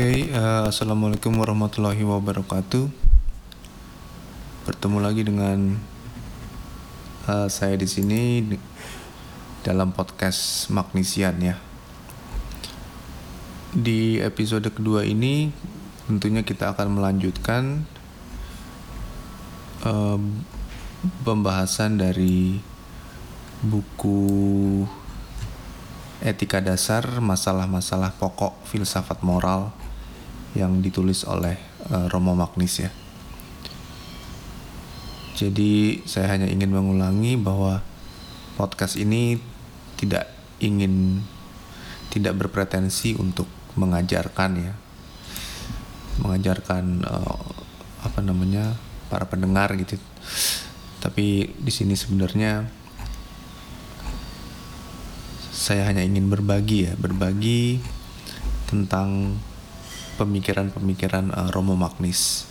Oke, uh, assalamualaikum warahmatullahi wabarakatuh. Bertemu lagi dengan uh, saya di sini dalam podcast Magnesian ya. Di episode kedua ini, tentunya kita akan melanjutkan uh, pembahasan dari buku etika dasar masalah-masalah pokok filsafat moral yang ditulis oleh uh, Romo Magnis ya. Jadi saya hanya ingin mengulangi bahwa podcast ini tidak ingin tidak berpretensi untuk mengajarkan ya. Mengajarkan uh, apa namanya para pendengar gitu. Tapi di sini sebenarnya saya hanya ingin berbagi ya, berbagi tentang pemikiran-pemikiran uh, Romo Magnis.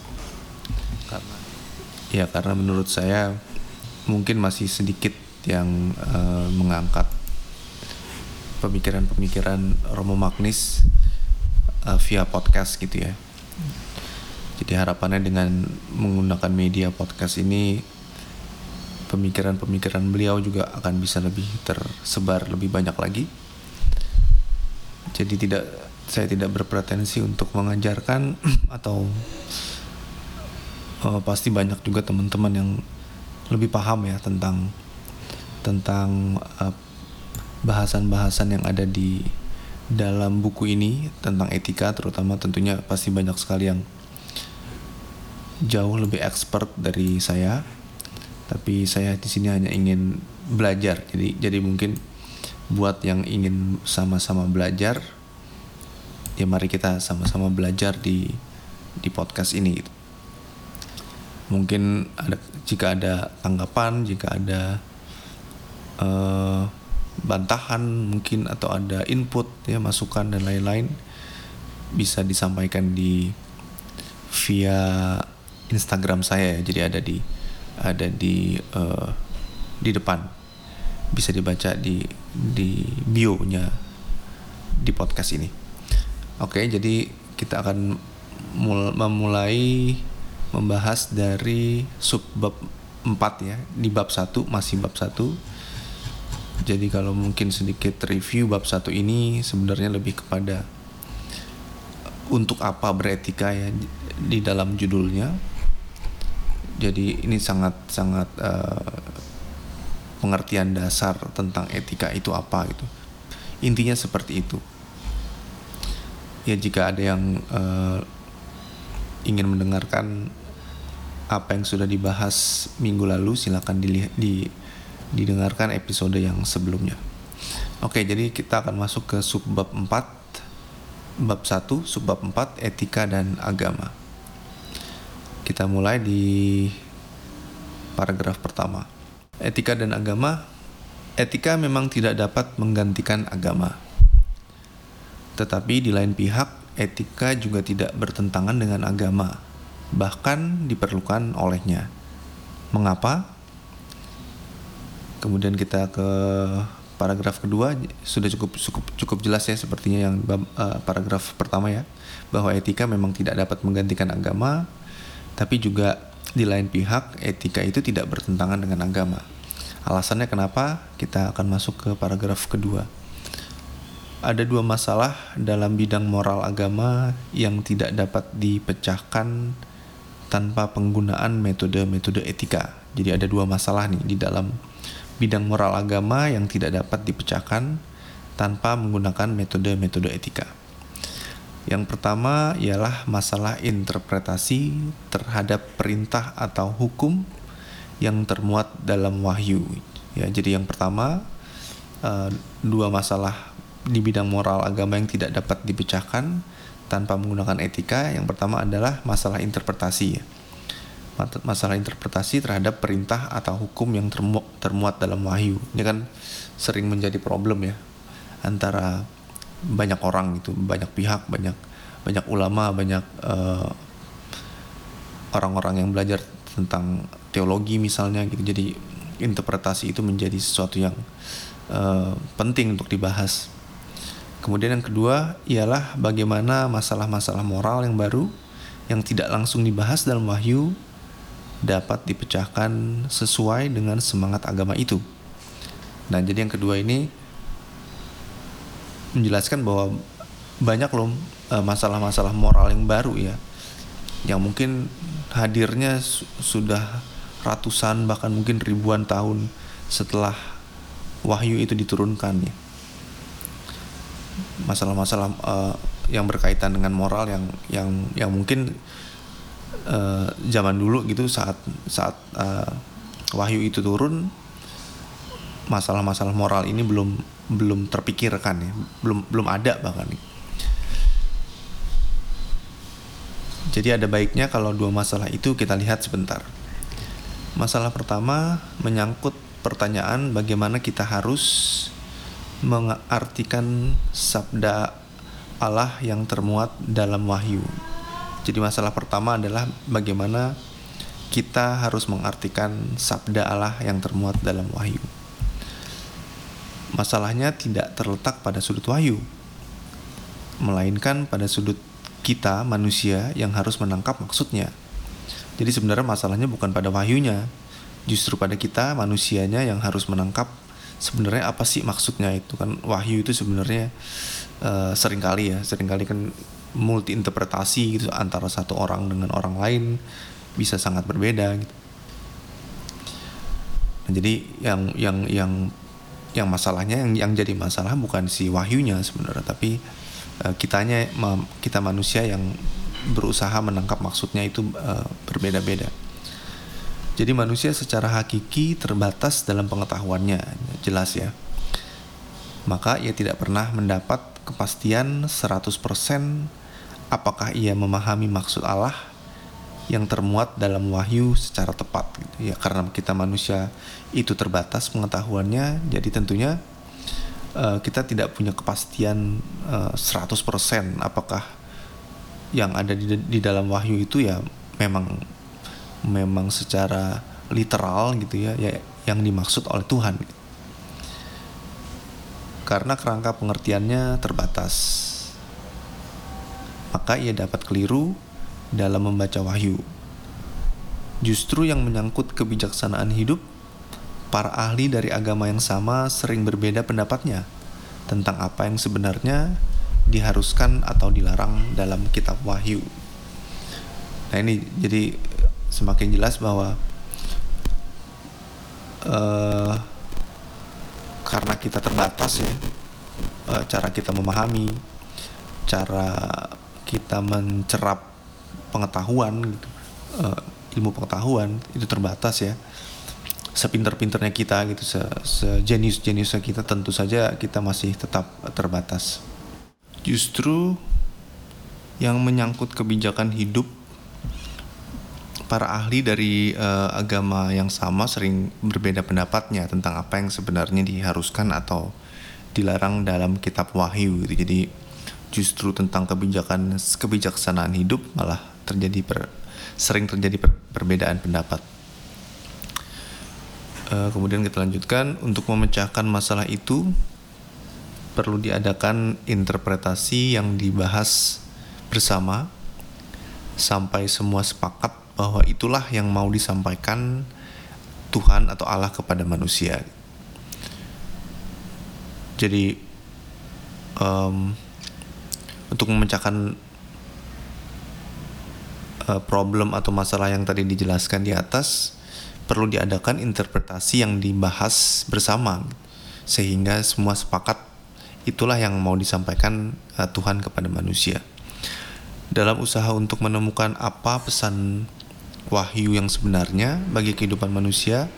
Karena ya karena menurut saya mungkin masih sedikit yang uh, mengangkat pemikiran-pemikiran Romo Magnis uh, via podcast gitu ya. Jadi harapannya dengan menggunakan media podcast ini pemikiran-pemikiran beliau juga akan bisa lebih tersebar lebih banyak lagi. Jadi tidak saya tidak berpretensi untuk mengajarkan atau uh, pasti banyak juga teman-teman yang lebih paham ya tentang tentang eh, bahasan-bahasan yang ada di dalam buku ini tentang etika terutama tentunya pasti banyak sekali yang jauh lebih expert dari saya. Tapi saya di sini hanya ingin belajar. Jadi jadi mungkin buat yang ingin sama-sama belajar ya mari kita sama-sama belajar di di podcast ini gitu. mungkin ada jika ada tanggapan jika ada uh, bantahan mungkin atau ada input ya masukan dan lain-lain bisa disampaikan di via Instagram saya ya jadi ada di ada di uh, di depan bisa dibaca di di bio-nya di podcast ini. Oke, jadi kita akan mul memulai membahas dari sub bab 4 ya. Di bab 1 masih bab 1. Jadi kalau mungkin sedikit review bab 1 ini sebenarnya lebih kepada untuk apa beretika ya di dalam judulnya jadi ini sangat sangat uh, pengertian dasar tentang etika itu apa gitu intinya seperti itu ya jika ada yang uh, ingin mendengarkan apa yang sudah dibahas minggu lalu silakan dilihat di didengarkan episode yang sebelumnya oke jadi kita akan masuk ke subbab 4 bab 1 subbab 4 etika dan agama kita mulai di paragraf pertama. Etika dan agama. Etika memang tidak dapat menggantikan agama. Tetapi di lain pihak, etika juga tidak bertentangan dengan agama, bahkan diperlukan olehnya. Mengapa? Kemudian kita ke paragraf kedua sudah cukup cukup cukup jelas ya sepertinya yang uh, paragraf pertama ya bahwa etika memang tidak dapat menggantikan agama tapi juga di lain pihak etika itu tidak bertentangan dengan agama. Alasannya kenapa? Kita akan masuk ke paragraf kedua. Ada dua masalah dalam bidang moral agama yang tidak dapat dipecahkan tanpa penggunaan metode-metode etika. Jadi ada dua masalah nih di dalam bidang moral agama yang tidak dapat dipecahkan tanpa menggunakan metode-metode etika. Yang pertama ialah masalah interpretasi terhadap perintah atau hukum yang termuat dalam wahyu. Ya, jadi yang pertama uh, dua masalah di bidang moral agama yang tidak dapat dipecahkan tanpa menggunakan etika. Yang pertama adalah masalah interpretasi. Masalah interpretasi terhadap perintah atau hukum yang termu termuat dalam wahyu. Ini kan sering menjadi problem ya antara banyak orang itu banyak pihak banyak banyak ulama banyak eh, orang-orang yang belajar tentang teologi misalnya gitu jadi interpretasi itu menjadi sesuatu yang uh, penting untuk dibahas Kemudian yang kedua ialah bagaimana masalah-masalah moral yang baru yang tidak langsung dibahas dalam wahyu dapat dipecahkan sesuai dengan semangat agama itu. Nah, jadi yang kedua ini menjelaskan bahwa banyak loh eh, masalah-masalah moral yang baru ya, yang mungkin hadirnya sudah ratusan bahkan mungkin ribuan tahun setelah wahyu itu diturunkan ya. Masalah-masalah uh, yang berkaitan dengan moral yang yang yang mungkin uh, zaman dulu gitu saat saat uh, wahyu itu turun masalah-masalah moral ini belum belum terpikirkan ya. Belum belum ada bahkan. Jadi ada baiknya kalau dua masalah itu kita lihat sebentar. Masalah pertama menyangkut pertanyaan bagaimana kita harus mengartikan sabda Allah yang termuat dalam wahyu. Jadi masalah pertama adalah bagaimana kita harus mengartikan sabda Allah yang termuat dalam wahyu. Masalahnya tidak terletak pada sudut wahyu, melainkan pada sudut kita manusia yang harus menangkap maksudnya. Jadi sebenarnya masalahnya bukan pada wahyunya, justru pada kita manusianya yang harus menangkap sebenarnya apa sih maksudnya itu kan wahyu itu sebenarnya uh, sering kali ya sering kali kan multi interpretasi gitu antara satu orang dengan orang lain bisa sangat berbeda gitu. Nah, jadi yang yang yang yang masalahnya yang yang jadi masalah bukan si wahyunya sebenarnya tapi uh, kitanya kita manusia yang berusaha menangkap maksudnya itu uh, berbeda-beda. Jadi manusia secara hakiki terbatas dalam pengetahuannya, jelas ya. Maka ia tidak pernah mendapat kepastian 100% apakah ia memahami maksud Allah yang termuat dalam wahyu secara tepat gitu ya karena kita manusia itu terbatas pengetahuannya jadi tentunya uh, kita tidak punya kepastian uh, eh, 100% apakah yang ada di, di dalam wahyu itu ya memang memang secara literal gitu ya, ya yang dimaksud oleh Tuhan. Karena kerangka pengertiannya terbatas. Maka ia dapat keliru dalam membaca wahyu. Justru yang menyangkut kebijaksanaan hidup, para ahli dari agama yang sama sering berbeda pendapatnya tentang apa yang sebenarnya diharuskan atau dilarang dalam kitab wahyu. Nah ini jadi semakin jelas bahwa uh, karena kita terbatas ya uh, cara kita memahami cara kita mencerap pengetahuan gitu uh, ilmu pengetahuan itu terbatas ya. Sepinter-pinternya kita gitu se sejenius-jeniusnya kita tentu saja kita masih tetap terbatas. Justru yang menyangkut kebijakan hidup para ahli dari uh, agama yang sama sering berbeda pendapatnya tentang apa yang sebenarnya diharuskan atau dilarang dalam kitab wahyu gitu. Jadi justru tentang kebijakan kebijaksanaan hidup malah terjadi per, sering terjadi per, perbedaan pendapat. Uh, kemudian kita lanjutkan untuk memecahkan masalah itu perlu diadakan interpretasi yang dibahas bersama sampai semua sepakat bahwa itulah yang mau disampaikan Tuhan atau Allah kepada manusia. Jadi um, untuk memecahkan uh, problem atau masalah yang tadi dijelaskan di atas perlu diadakan interpretasi yang dibahas bersama sehingga semua sepakat itulah yang mau disampaikan uh, Tuhan kepada manusia. Dalam usaha untuk menemukan apa pesan wahyu yang sebenarnya bagi kehidupan manusia,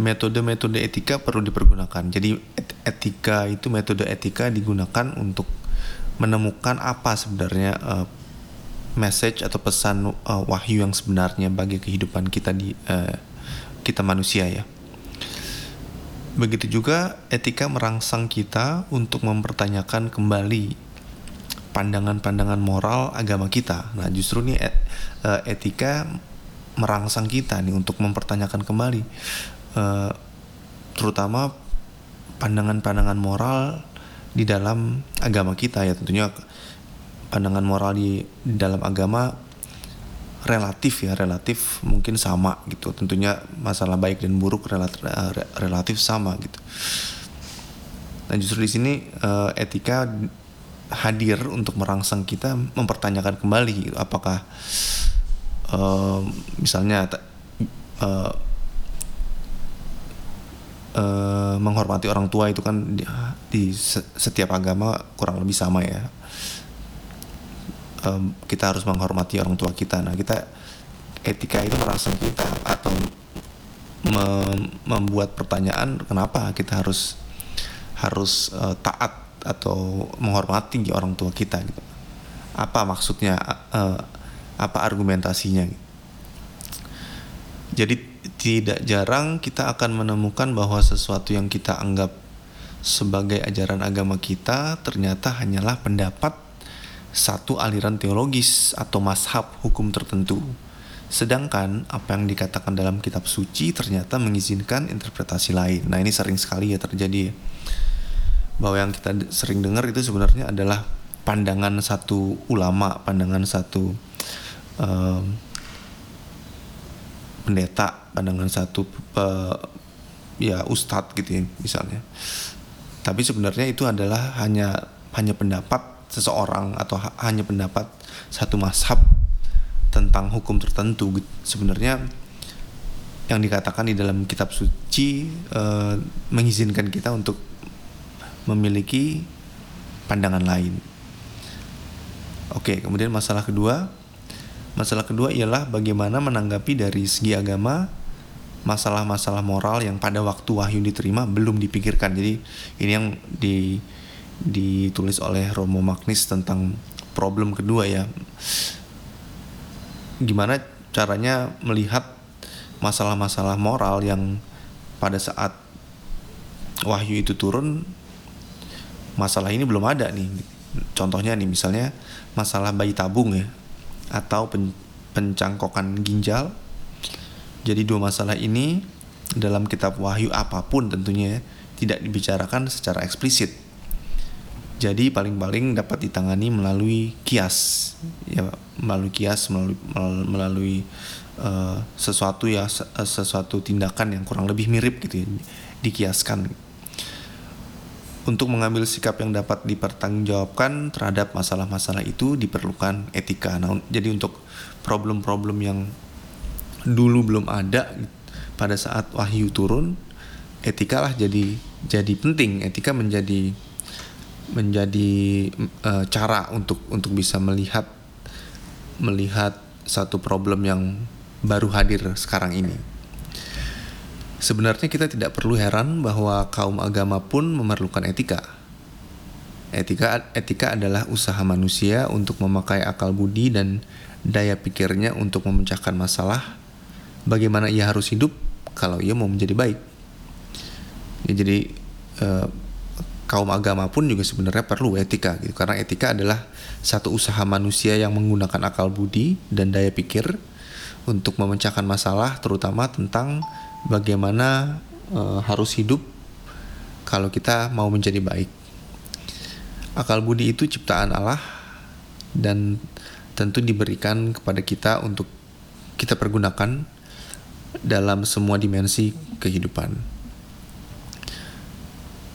metode-metode etika perlu dipergunakan. Jadi etika itu metode etika digunakan untuk menemukan apa sebenarnya uh, message atau pesan uh, wahyu yang sebenarnya bagi kehidupan kita di uh, kita manusia ya. Begitu juga etika merangsang kita untuk mempertanyakan kembali pandangan-pandangan moral agama kita. Nah, justru nih et, uh, etika merangsang kita nih untuk mempertanyakan kembali uh, terutama pandangan-pandangan moral di dalam agama kita. Ya tentunya pandangan moral di, di dalam agama relatif ya relatif mungkin sama gitu. Tentunya masalah baik dan buruk relatif, relatif sama gitu. Nah justru di sini uh, etika hadir untuk merangsang kita mempertanyakan kembali apakah uh, misalnya uh, uh, menghormati orang tua itu kan di, di setiap agama kurang lebih sama ya um, kita harus menghormati orang tua kita. Nah, kita etika itu merangsang kita atau mem membuat pertanyaan kenapa kita harus harus uh, taat atau menghormati orang tua kita gitu. Apa maksudnya uh, apa argumentasinya gitu. Jadi tidak jarang kita akan menemukan bahwa sesuatu yang kita anggap sebagai ajaran agama kita ternyata hanyalah pendapat satu aliran teologis atau mashab hukum tertentu. Sedangkan apa yang dikatakan dalam kitab suci ternyata mengizinkan interpretasi lain. Nah ini sering sekali ya terjadi bahwa yang kita sering dengar itu sebenarnya adalah pandangan satu ulama, pandangan satu um, pendeta, pandangan satu uh, ya ustadz gitu ya misalnya. Tapi sebenarnya itu adalah hanya hanya pendapat seseorang atau ha hanya pendapat satu mashab tentang hukum tertentu sebenarnya yang dikatakan di dalam kitab suci e, mengizinkan kita untuk memiliki pandangan lain. Oke, kemudian masalah kedua, masalah kedua ialah bagaimana menanggapi dari segi agama masalah-masalah moral yang pada waktu wahyu diterima belum dipikirkan. Jadi ini yang di ditulis oleh Romo Magnis tentang problem kedua ya. Gimana caranya melihat masalah-masalah moral yang pada saat wahyu itu turun masalah ini belum ada nih. Contohnya nih misalnya masalah bayi tabung ya atau pen pencangkokan ginjal. Jadi dua masalah ini dalam kitab wahyu apa pun tentunya tidak dibicarakan secara eksplisit jadi paling-paling dapat ditangani melalui kias, ya melalui kias, melalui melalui uh, sesuatu ya sesuatu tindakan yang kurang lebih mirip gitu ya, dikiaskan. Untuk mengambil sikap yang dapat dipertanggungjawabkan terhadap masalah-masalah itu diperlukan etika. Nah, jadi untuk problem-problem yang dulu belum ada pada saat wahyu turun, etika lah jadi jadi penting. Etika menjadi menjadi uh, cara untuk untuk bisa melihat melihat satu problem yang baru hadir sekarang ini. Sebenarnya kita tidak perlu heran bahwa kaum agama pun memerlukan etika. Etika etika adalah usaha manusia untuk memakai akal budi dan daya pikirnya untuk memecahkan masalah. Bagaimana ia harus hidup kalau ia mau menjadi baik. Ya, jadi uh, kaum agama pun juga sebenarnya perlu etika gitu karena etika adalah satu usaha manusia yang menggunakan akal budi dan daya pikir untuk memecahkan masalah terutama tentang bagaimana e, harus hidup kalau kita mau menjadi baik. Akal budi itu ciptaan Allah dan tentu diberikan kepada kita untuk kita pergunakan dalam semua dimensi kehidupan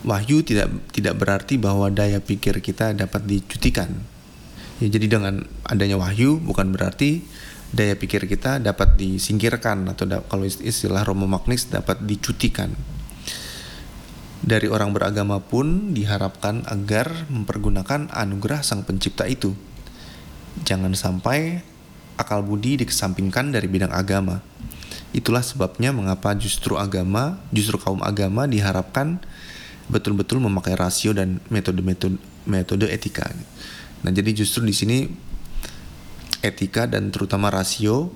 wahyu tidak tidak berarti bahwa daya pikir kita dapat dicutikan. Ya, jadi dengan adanya wahyu bukan berarti daya pikir kita dapat disingkirkan atau da kalau istilah Romo Magnis dapat dicutikan. Dari orang beragama pun diharapkan agar mempergunakan anugerah Sang Pencipta itu. Jangan sampai akal budi dikesampingkan dari bidang agama. Itulah sebabnya mengapa justru agama, justru kaum agama diharapkan betul-betul memakai rasio dan metode-metode metode etika. Nah, jadi justru di sini etika dan terutama rasio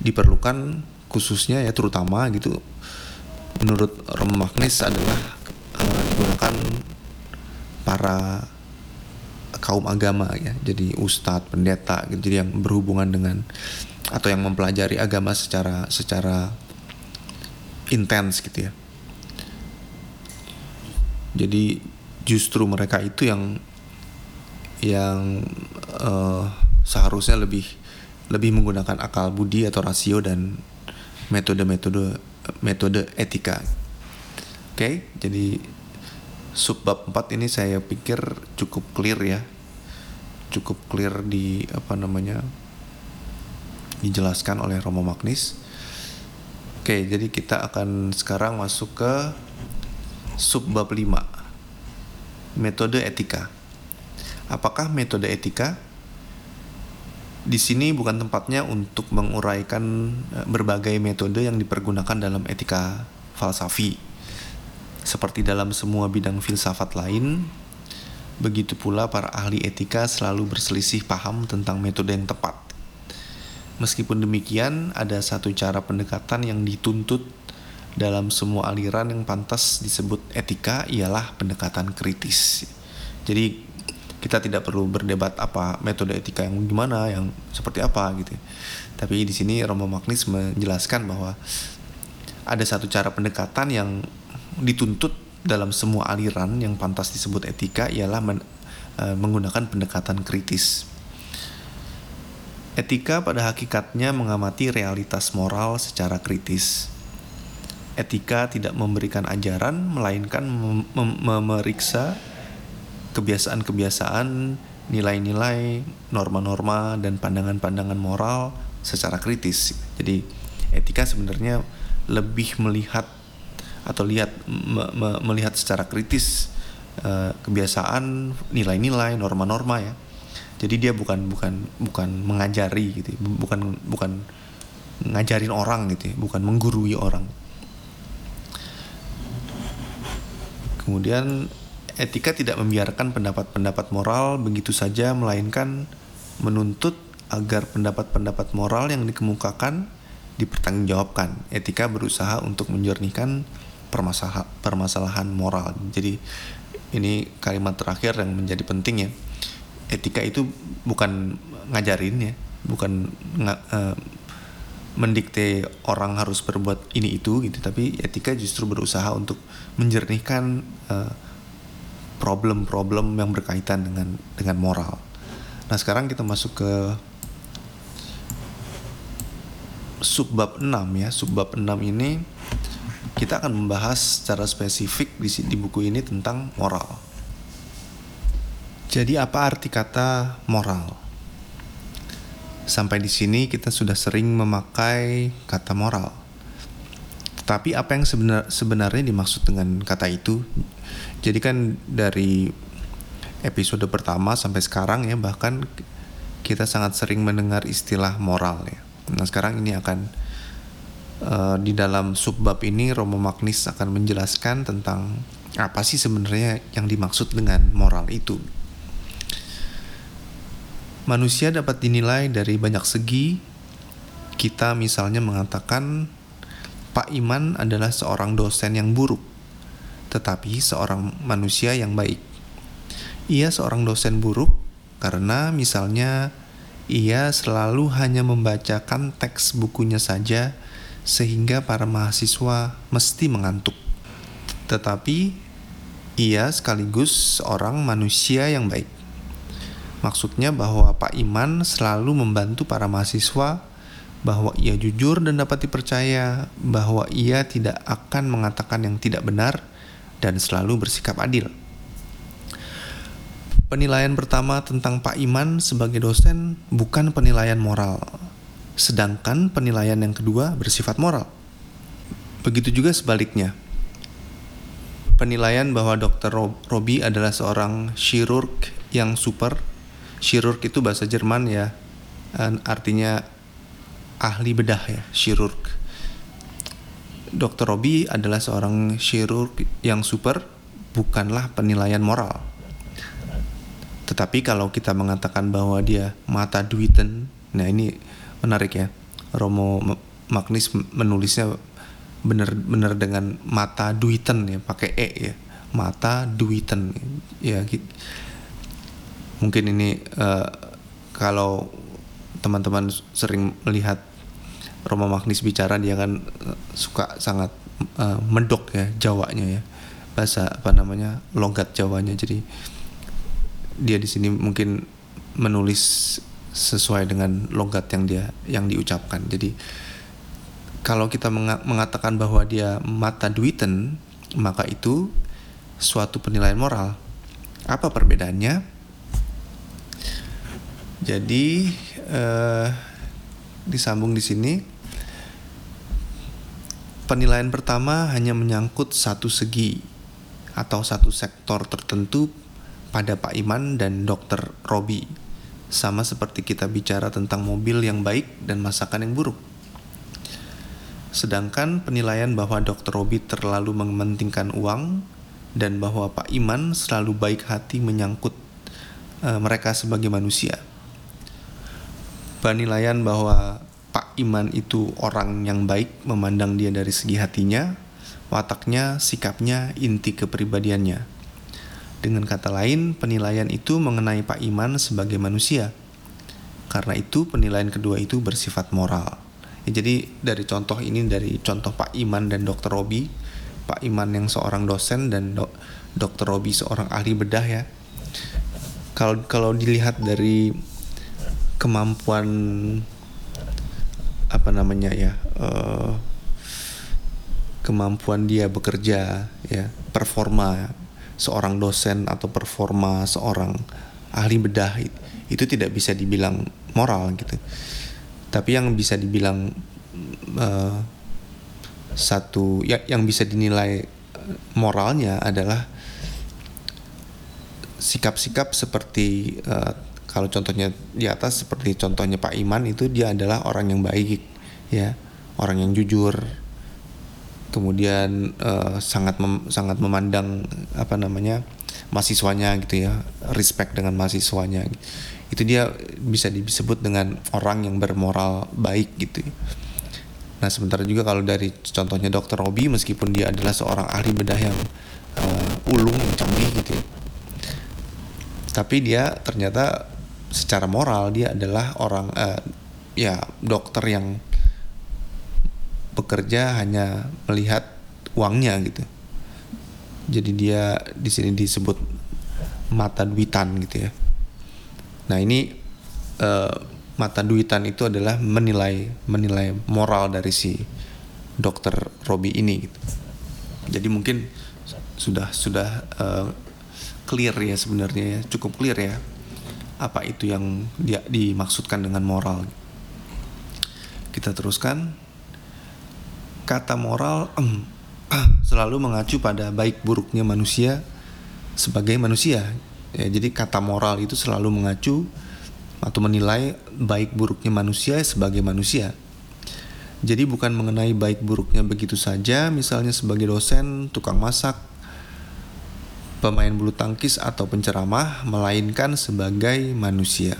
diperlukan khususnya ya terutama gitu. Menurut Romo Magnis adalah uh, digunakan para kaum agama ya jadi ustadz pendeta gitu jadi yang berhubungan dengan atau yang mempelajari agama secara secara intens gitu ya. Jadi justru mereka itu yang yang uh, seharusnya lebih lebih menggunakan akal budi atau rasio dan metode-metode metode etika. Oke, okay, jadi subbab 4 ini saya pikir cukup clear ya. Cukup clear di apa namanya? dijelaskan oleh Romo Magnis. Oke, okay, jadi kita akan sekarang masuk ke subbab 5. Metode etika. Apakah metode etika di sini bukan tempatnya untuk menguraikan eh, berbagai metode yang dipergunakan dalam etika falsafi. Seperti dalam semua bidang filsafat lain, begitu pula para ahli etika selalu berselisih paham tentang metode yang tepat. Meskipun demikian, ada satu cara pendekatan yang dituntut dalam semua aliran yang pantas disebut etika ialah pendekatan kritis. Jadi kita tidak perlu berdebat apa metode etika yang gimana yang seperti apa gitu. Tapi di sini Romo Magnis menjelaskan bahwa ada satu cara pendekatan yang dituntut dalam semua aliran yang pantas disebut etika ialah men, e, menggunakan pendekatan kritis. Etika pada hakikatnya mengamati realitas moral secara kritis. Etika tidak memberikan ajaran melainkan mem memeriksa kebiasaan-kebiasaan, nilai-nilai, norma-norma dan pandangan-pandangan moral secara kritis. Jadi etika sebenarnya lebih melihat atau lihat me, me, melihat secara kritis uh, kebiasaan, nilai-nilai, norma-norma ya. Jadi dia bukan bukan bukan mengajari gitu, bukan bukan ngajarin orang gitu, ya, bukan menggurui orang. Kemudian Etika tidak membiarkan pendapat-pendapat moral begitu saja, melainkan menuntut agar pendapat-pendapat moral yang dikemukakan dipertanggungjawabkan. Etika berusaha untuk menjernihkan permasalahan, moral. Jadi ini kalimat terakhir yang menjadi penting ya. Etika itu bukan ngajarin ya, bukan uh, mendikte orang harus berbuat ini itu gitu, tapi etika justru berusaha untuk menjernihkan uh, problem-problem yang berkaitan dengan dengan moral. Nah, sekarang kita masuk ke subbab 6 ya. Subbab 6 ini kita akan membahas secara spesifik di, di buku ini tentang moral. Jadi apa arti kata moral? Sampai di sini kita sudah sering memakai kata moral. Tetapi apa yang sebenar, sebenarnya dimaksud dengan kata itu? Jadi kan dari episode pertama sampai sekarang ya bahkan kita sangat sering mendengar istilah moral ya. Nah sekarang ini akan uh, di dalam subbab ini Romo Magnis akan menjelaskan tentang apa sih sebenarnya yang dimaksud dengan moral itu. Manusia dapat dinilai dari banyak segi. Kita misalnya mengatakan Pak Iman adalah seorang dosen yang buruk tetapi seorang manusia yang baik. Ia seorang dosen buruk karena misalnya ia selalu hanya membacakan teks bukunya saja sehingga para mahasiswa mesti mengantuk. Tetapi ia sekaligus seorang manusia yang baik. Maksudnya bahwa Pak Iman selalu membantu para mahasiswa bahwa ia jujur dan dapat dipercaya, bahwa ia tidak akan mengatakan yang tidak benar, dan selalu bersikap adil. Penilaian pertama tentang Pak Iman sebagai dosen bukan penilaian moral, sedangkan penilaian yang kedua bersifat moral. Begitu juga sebaliknya. Penilaian bahwa Dr. Robi adalah seorang chirurg yang super. Chirurg itu bahasa Jerman ya, artinya ahli bedah ya, chirurg Dr. Robi adalah seorang chirurg yang super, bukanlah penilaian moral. Tetapi kalau kita mengatakan bahwa dia mata duiten, nah ini menarik ya. Romo Magnis menulisnya benar-benar dengan mata duiten ya, pakai e ya. Mata duiten ya. Mungkin ini uh, kalau teman-teman sering melihat Romo Magnis bicara dia kan uh, suka sangat uh, mendok ya Jawanya ya. Bahasa apa namanya logat Jawanya. Jadi dia di sini mungkin menulis sesuai dengan logat yang dia yang diucapkan. Jadi kalau kita mengatakan bahwa dia mata duiten maka itu suatu penilaian moral. Apa perbedaannya? Jadi eh, disambung di sini penilaian pertama hanya menyangkut satu segi atau satu sektor tertentu pada Pak Iman dan Dr. Robi. Sama seperti kita bicara tentang mobil yang baik dan masakan yang buruk. Sedangkan penilaian bahwa Dr. Robi terlalu mementingkan uang dan bahwa Pak Iman selalu baik hati menyangkut uh, mereka sebagai manusia. Penilaian bahwa Pak Iman itu orang yang baik memandang dia dari segi hatinya, wataknya, sikapnya, inti kepribadiannya. Dengan kata lain, penilaian itu mengenai Pak Iman sebagai manusia. Karena itu penilaian kedua itu bersifat moral. Ya, jadi dari contoh ini dari contoh Pak Iman dan Dr. Robi, Pak Iman yang seorang dosen dan do, Dr. Robi seorang ahli bedah ya. Kalau kalau dilihat dari kemampuan apa namanya ya uh, kemampuan dia bekerja ya performa seorang dosen atau performa seorang ahli bedah itu tidak bisa dibilang moral gitu. Tapi yang bisa dibilang uh, satu ya, yang bisa dinilai moralnya adalah sikap-sikap seperti uh, kalau contohnya di atas seperti contohnya Pak Iman itu dia adalah orang yang baik ya. Orang yang jujur. Kemudian uh, sangat mem, sangat memandang apa namanya mahasiswanya gitu ya. Respect dengan mahasiswanya. Itu dia bisa disebut dengan orang yang bermoral baik gitu. Nah sementara juga kalau dari contohnya dokter Robi meskipun dia adalah seorang ahli bedah yang uh, ulung canggih gitu ya. Tapi dia ternyata secara moral dia adalah orang uh, ya dokter yang bekerja hanya melihat uangnya gitu. Jadi dia di sini disebut mata duitan gitu ya. Nah ini uh, mata duitan itu adalah menilai menilai moral dari si dokter Robi ini gitu. Jadi mungkin sudah sudah uh, clear ya sebenarnya ya cukup clear ya apa itu yang dia dimaksudkan dengan moral. Kita teruskan kata moral em, selalu mengacu pada baik buruknya manusia sebagai manusia. Ya, jadi kata moral itu selalu mengacu atau menilai baik buruknya manusia sebagai manusia. Jadi bukan mengenai baik buruknya begitu saja, misalnya sebagai dosen, tukang masak, pemain bulu tangkis atau penceramah, melainkan sebagai manusia.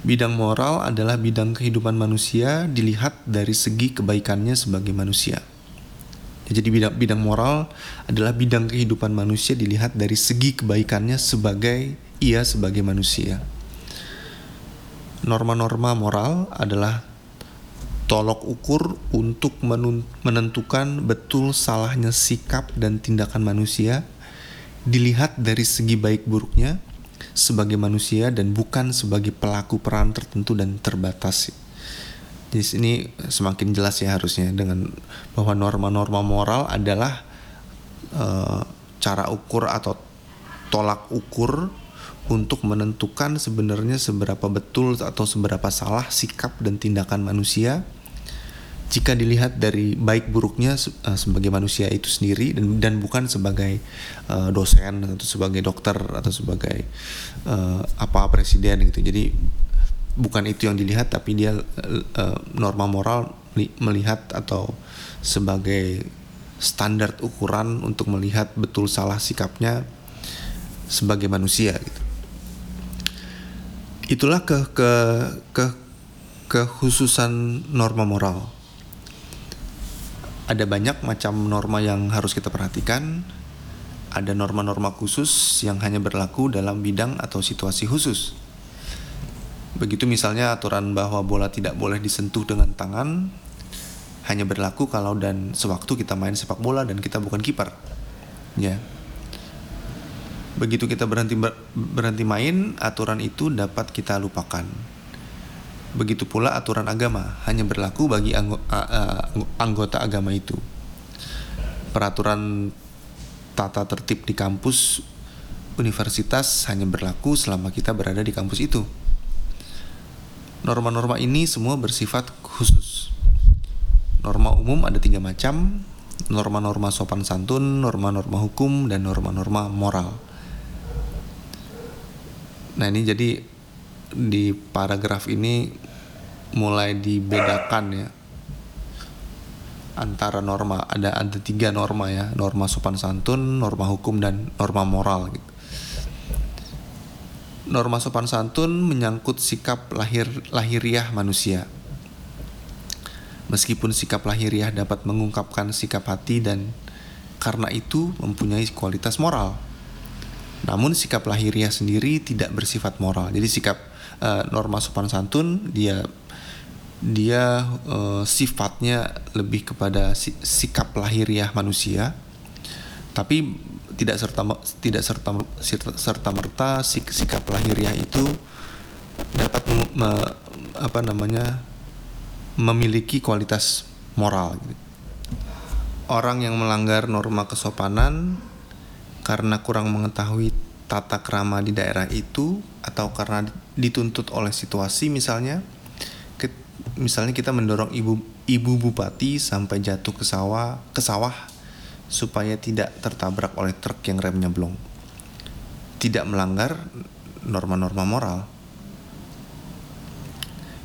Bidang moral adalah bidang kehidupan manusia dilihat dari segi kebaikannya sebagai manusia. Jadi bidang bidang moral adalah bidang kehidupan manusia dilihat dari segi kebaikannya sebagai ia sebagai manusia. Norma-norma moral adalah tolok ukur untuk menentukan betul salahnya sikap dan tindakan manusia dilihat dari segi baik buruknya sebagai manusia dan bukan sebagai pelaku peran tertentu dan terbatas. Di sini semakin jelas ya harusnya dengan bahwa norma-norma moral adalah uh, cara ukur atau tolak ukur untuk menentukan sebenarnya seberapa betul atau seberapa salah sikap dan tindakan manusia jika dilihat dari baik buruknya uh, sebagai manusia itu sendiri dan dan bukan sebagai uh, dosen atau sebagai dokter atau sebagai uh, apa presiden gitu. Jadi bukan itu yang dilihat tapi dia uh, norma moral melihat atau sebagai standar ukuran untuk melihat betul salah sikapnya sebagai manusia gitu. Itulah ke ke ke kekhususan norma moral ada banyak macam norma yang harus kita perhatikan. Ada norma-norma khusus yang hanya berlaku dalam bidang atau situasi khusus. Begitu misalnya aturan bahwa bola tidak boleh disentuh dengan tangan hanya berlaku kalau dan sewaktu kita main sepak bola dan kita bukan kiper. ya begitu kita berhenti berhenti main aturan itu dapat kita lupakan begitu pula aturan agama hanya berlaku bagi anggota agama itu. Peraturan tata tertib di kampus universitas hanya berlaku selama kita berada di kampus itu. Norma-norma ini semua bersifat khusus. Norma umum ada tiga macam norma-norma sopan santun, norma-norma hukum, dan norma-norma moral. Nah ini jadi di paragraf ini mulai dibedakan ya. Antara norma ada ada tiga norma ya. Norma sopan santun norma hukum dan norma moral gitu. Norma sopan santun menyangkut sikap lahir lahiriah manusia. Meskipun sikap lahiriah dapat mengungkapkan sikap hati dan karena itu mempunyai kualitas moral. Namun sikap lahiriah sendiri tidak bersifat moral. Jadi sikap uh, norma sopan santun dia dia uh, sifatnya lebih kepada sikap lahiriah manusia tapi tidak serta tidak serta serta merta sik, sikap lahiriah itu dapat me, apa namanya memiliki kualitas moral. Orang yang melanggar norma kesopanan karena kurang mengetahui tata krama di daerah itu atau karena dituntut oleh situasi misalnya ke, misalnya kita mendorong ibu ibu bupati sampai jatuh ke sawah ke sawah supaya tidak tertabrak oleh truk yang remnya blong. Tidak melanggar norma-norma moral.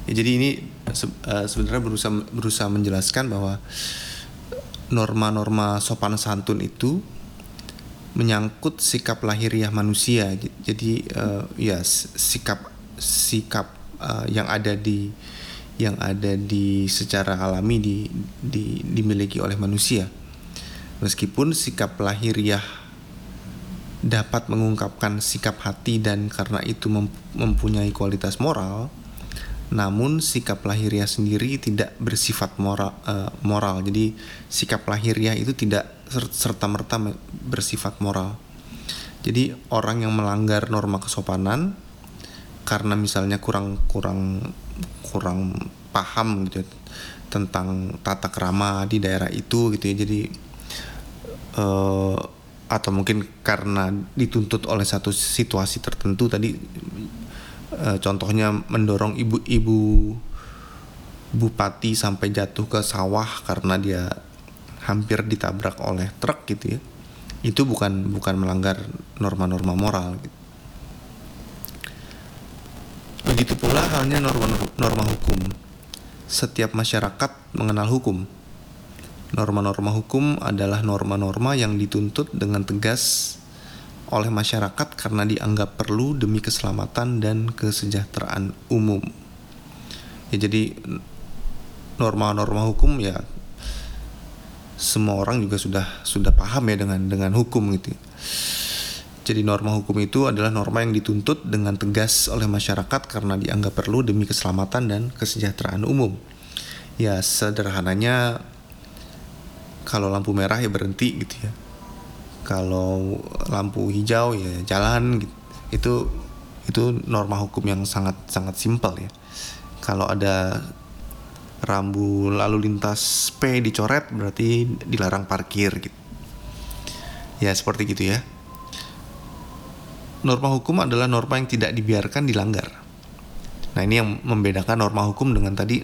Ya, jadi ini se uh, sebenarnya berusaha berusaha menjelaskan bahwa norma-norma sopan santun itu menyangkut sikap lahiriah manusia. Jadi uh, ya sikap sikap uh, yang ada di yang ada di secara alami di, di dimiliki oleh manusia. Meskipun sikap lahiriah dapat mengungkapkan sikap hati dan karena itu mempunyai kualitas moral, namun sikap lahiriah sendiri tidak bersifat moral, uh, moral. Jadi sikap lahiriah itu tidak serta merta bersifat moral. Jadi orang yang melanggar norma kesopanan karena misalnya kurang kurang kurang paham gitu ya, tentang tata kerama di daerah itu gitu ya. Jadi uh, atau mungkin karena dituntut oleh satu situasi tertentu tadi e, contohnya mendorong ibu-ibu bupati sampai jatuh ke sawah karena dia hampir ditabrak oleh truk gitu ya itu bukan bukan melanggar norma-norma moral gitu. begitu pula halnya norma norma hukum setiap masyarakat mengenal hukum norma-norma hukum adalah norma-norma yang dituntut dengan tegas oleh masyarakat karena dianggap perlu demi keselamatan dan kesejahteraan umum. Ya jadi norma-norma hukum ya semua orang juga sudah sudah paham ya dengan dengan hukum gitu. Jadi norma hukum itu adalah norma yang dituntut dengan tegas oleh masyarakat karena dianggap perlu demi keselamatan dan kesejahteraan umum. Ya sederhananya kalau lampu merah ya berhenti gitu ya kalau lampu hijau ya jalan gitu. itu itu norma hukum yang sangat sangat simpel ya kalau ada rambu lalu lintas P dicoret berarti dilarang parkir gitu. Ya seperti gitu ya. Norma hukum adalah norma yang tidak dibiarkan dilanggar. Nah ini yang membedakan norma hukum dengan tadi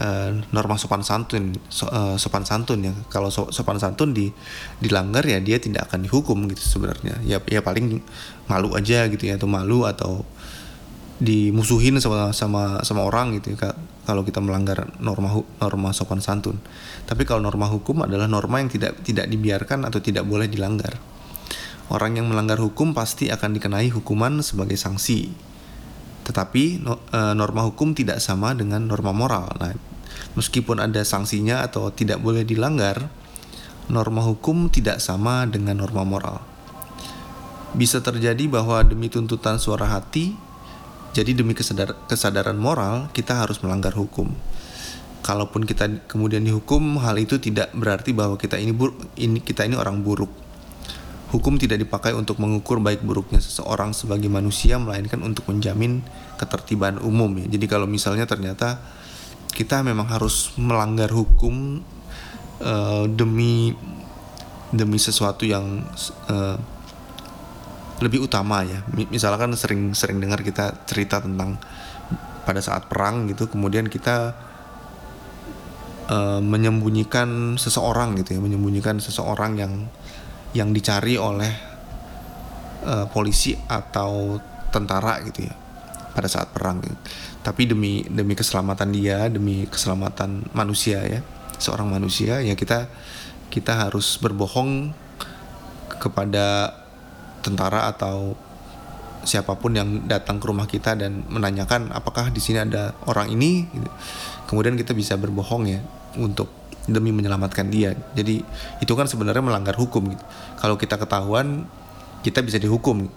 uh, norma sopan santun so, uh, sopan santun ya. Kalau so, sopan santun di dilanggar ya dia tidak akan dihukum gitu sebenarnya. Ya ya paling malu aja gitu ya atau malu atau dimusuhin sama sama sama orang gitu ya kalau kita melanggar norma norma sopan santun tapi kalau norma hukum adalah norma yang tidak tidak dibiarkan atau tidak boleh dilanggar orang yang melanggar hukum pasti akan dikenai hukuman sebagai sanksi tetapi eh, norma hukum tidak sama dengan norma moral. Nah, meskipun ada sanksinya atau tidak boleh dilanggar, norma hukum tidak sama dengan norma moral. Bisa terjadi bahwa demi tuntutan suara hati, jadi demi kesadar kesadaran moral, kita harus melanggar hukum. Kalaupun kita kemudian dihukum, hal itu tidak berarti bahwa kita ini buruk, ini kita ini orang buruk. hukum tidak dipakai untuk mengukur baik buruknya seseorang sebagai manusia melainkan untuk menjamin ketertiban umum ya. Jadi kalau misalnya ternyata kita memang harus melanggar hukum uh, demi demi sesuatu yang uh, lebih utama ya. Misalkan sering-sering dengar kita cerita tentang pada saat perang gitu, kemudian kita uh, menyembunyikan seseorang gitu ya, menyembunyikan seseorang yang yang dicari oleh uh, polisi atau tentara gitu ya pada saat perang gitu. tapi demi demi keselamatan dia demi keselamatan manusia ya seorang manusia ya kita kita harus berbohong kepada tentara atau siapa pun yang datang ke rumah kita dan menanyakan apakah di sini ada orang ini gitu. kemudian kita bisa berbohong ya untuk demi menyelamatkan dia jadi itu kan sebenarnya melanggar hukum gitu. kalau kita ketahuan kita bisa dihukum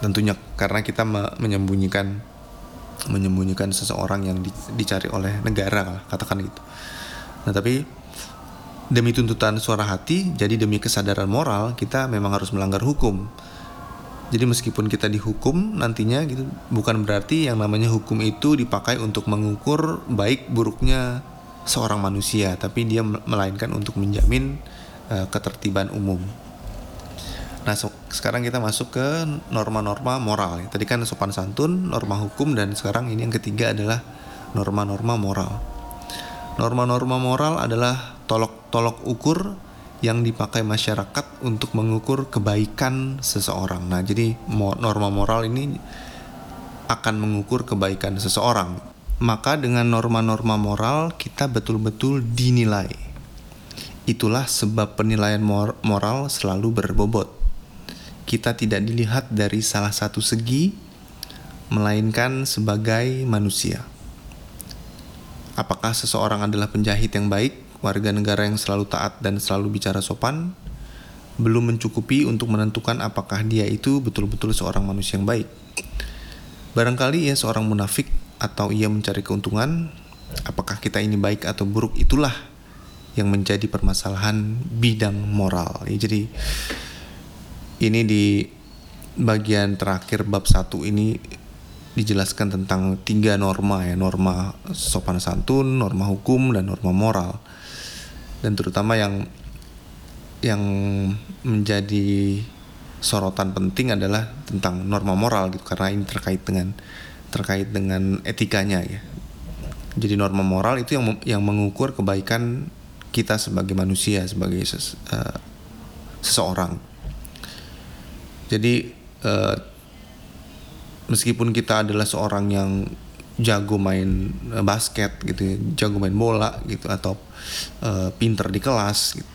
tentunya karena kita menyembunyikan menyembunyikan seseorang yang dicari oleh negara katakan gitu nah tapi demi tuntutan suara hati jadi demi kesadaran moral kita memang harus melanggar hukum jadi meskipun kita dihukum nantinya gitu bukan berarti yang namanya hukum itu dipakai untuk mengukur baik buruknya seorang manusia, tapi dia melainkan untuk menjamin uh, ketertiban umum. Nah, so, sekarang kita masuk ke norma-norma moral. Tadi kan sopan santun, norma hukum, dan sekarang ini yang ketiga adalah norma-norma moral. Norma-norma moral adalah tolok-tolok ukur yang dipakai masyarakat untuk mengukur kebaikan seseorang. Nah, jadi norma moral ini akan mengukur kebaikan seseorang maka dengan norma-norma moral kita betul-betul dinilai. Itulah sebab penilaian mor moral selalu berbobot. Kita tidak dilihat dari salah satu segi, melainkan sebagai manusia. Apakah seseorang adalah penjahit yang baik, warga negara yang selalu taat dan selalu bicara sopan? Belum mencukupi untuk menentukan apakah dia itu betul-betul seorang manusia yang baik. Barangkali ia seorang munafik atau ia mencari keuntungan, apakah kita ini baik atau buruk itulah yang menjadi permasalahan bidang moral. Ya, jadi ini di bagian terakhir bab satu ini dijelaskan tentang tiga norma ya, norma sopan santun, norma hukum dan norma moral. Dan terutama yang yang menjadi sorotan penting adalah tentang norma moral gitu karena ini terkait dengan terkait dengan etikanya ya. Jadi norma moral itu yang yang mengukur kebaikan kita sebagai manusia sebagai ses, uh, seseorang. Jadi uh, meskipun kita adalah seorang yang jago main eh, basket gitu ya, jago main bola gitu atau uh, pinter di kelas gitu.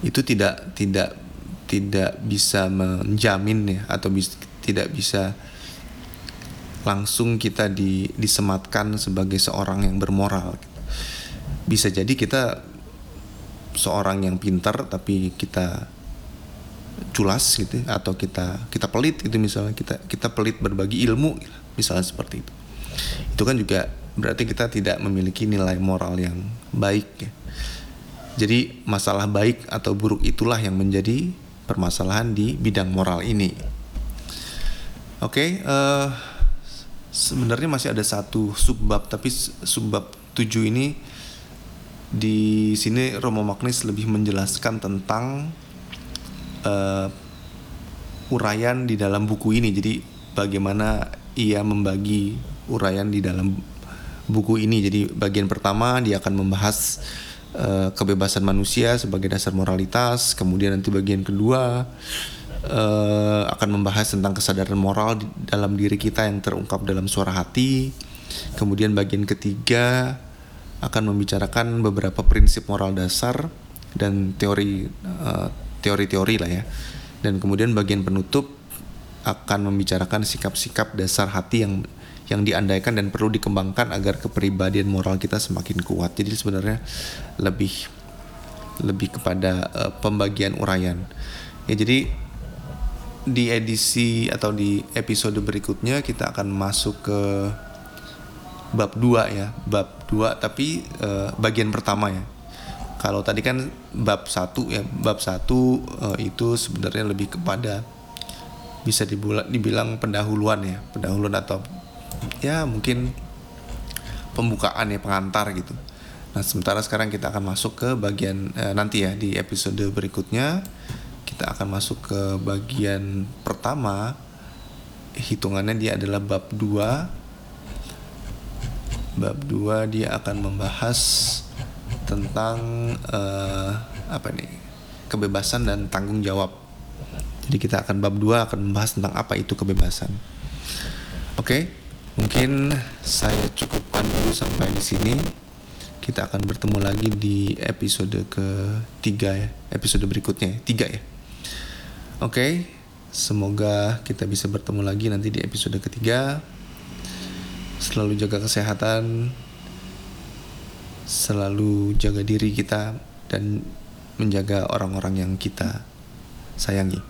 Itu tidak tidak tidak bisa menjamin ya atau bis, tidak bisa langsung kita di, disematkan sebagai seorang yang bermoral. Bisa jadi kita seorang yang pintar tapi kita culas gitu atau kita kita pelit gitu misalnya kita kita pelit berbagi ilmu misalnya seperti itu. Itu kan juga berarti kita tidak memiliki nilai moral yang baik ya. Jadi masalah baik atau buruk itulah yang menjadi permasalahan di bidang moral ini. Oke, okay, uh, eh, sebenarnya masih ada satu subbab tapi subbab tujuh ini di sini Romo Magnis lebih menjelaskan tentang uh, uraian di dalam buku ini jadi bagaimana ia membagi uraian di dalam buku ini jadi bagian pertama dia akan membahas uh, kebebasan manusia sebagai dasar moralitas kemudian nanti bagian kedua uh, akan membahas tentang kesadaran moral di dalam diri kita yang terungkap dalam suara hati. Kemudian bagian ketiga akan membicarakan beberapa prinsip moral dasar dan teori uh, teori-teori lah ya. Dan kemudian bagian penutup akan membicarakan sikap-sikap dasar hati yang yang diandaikan dan perlu dikembangkan agar kepribadian moral kita semakin kuat. Jadi sebenarnya lebih lebih kepada uh, pembagian uraian. Ya jadi di edisi atau di episode berikutnya kita akan masuk ke bab 2 ya, bab 2 tapi uh, bagian pertama ya. kalau tadi kan bab satu ya bab satu uh, itu sebenarnya lebih kepada bisa dibilang, dibilang pendahuluan ya pendahuluan atau ya mungkin pembukaan ya pengantar gitu. Nah sementara sekarang kita akan masuk ke bagian uh, nanti ya di episode berikutnya kita akan masuk ke bagian pertama. Hitungannya dia adalah bab 2 bab 2 dia akan membahas tentang uh, apa nih kebebasan dan tanggung jawab. Jadi kita akan bab 2 akan membahas tentang apa itu kebebasan. Oke, okay? mungkin saya cukupkan dulu sampai di sini. Kita akan bertemu lagi di episode ketiga ya, episode berikutnya tiga ya. Oke, okay? semoga kita bisa bertemu lagi nanti di episode ketiga. Selalu jaga kesehatan, selalu jaga diri kita dan menjaga orang-orang yang kita sayangi.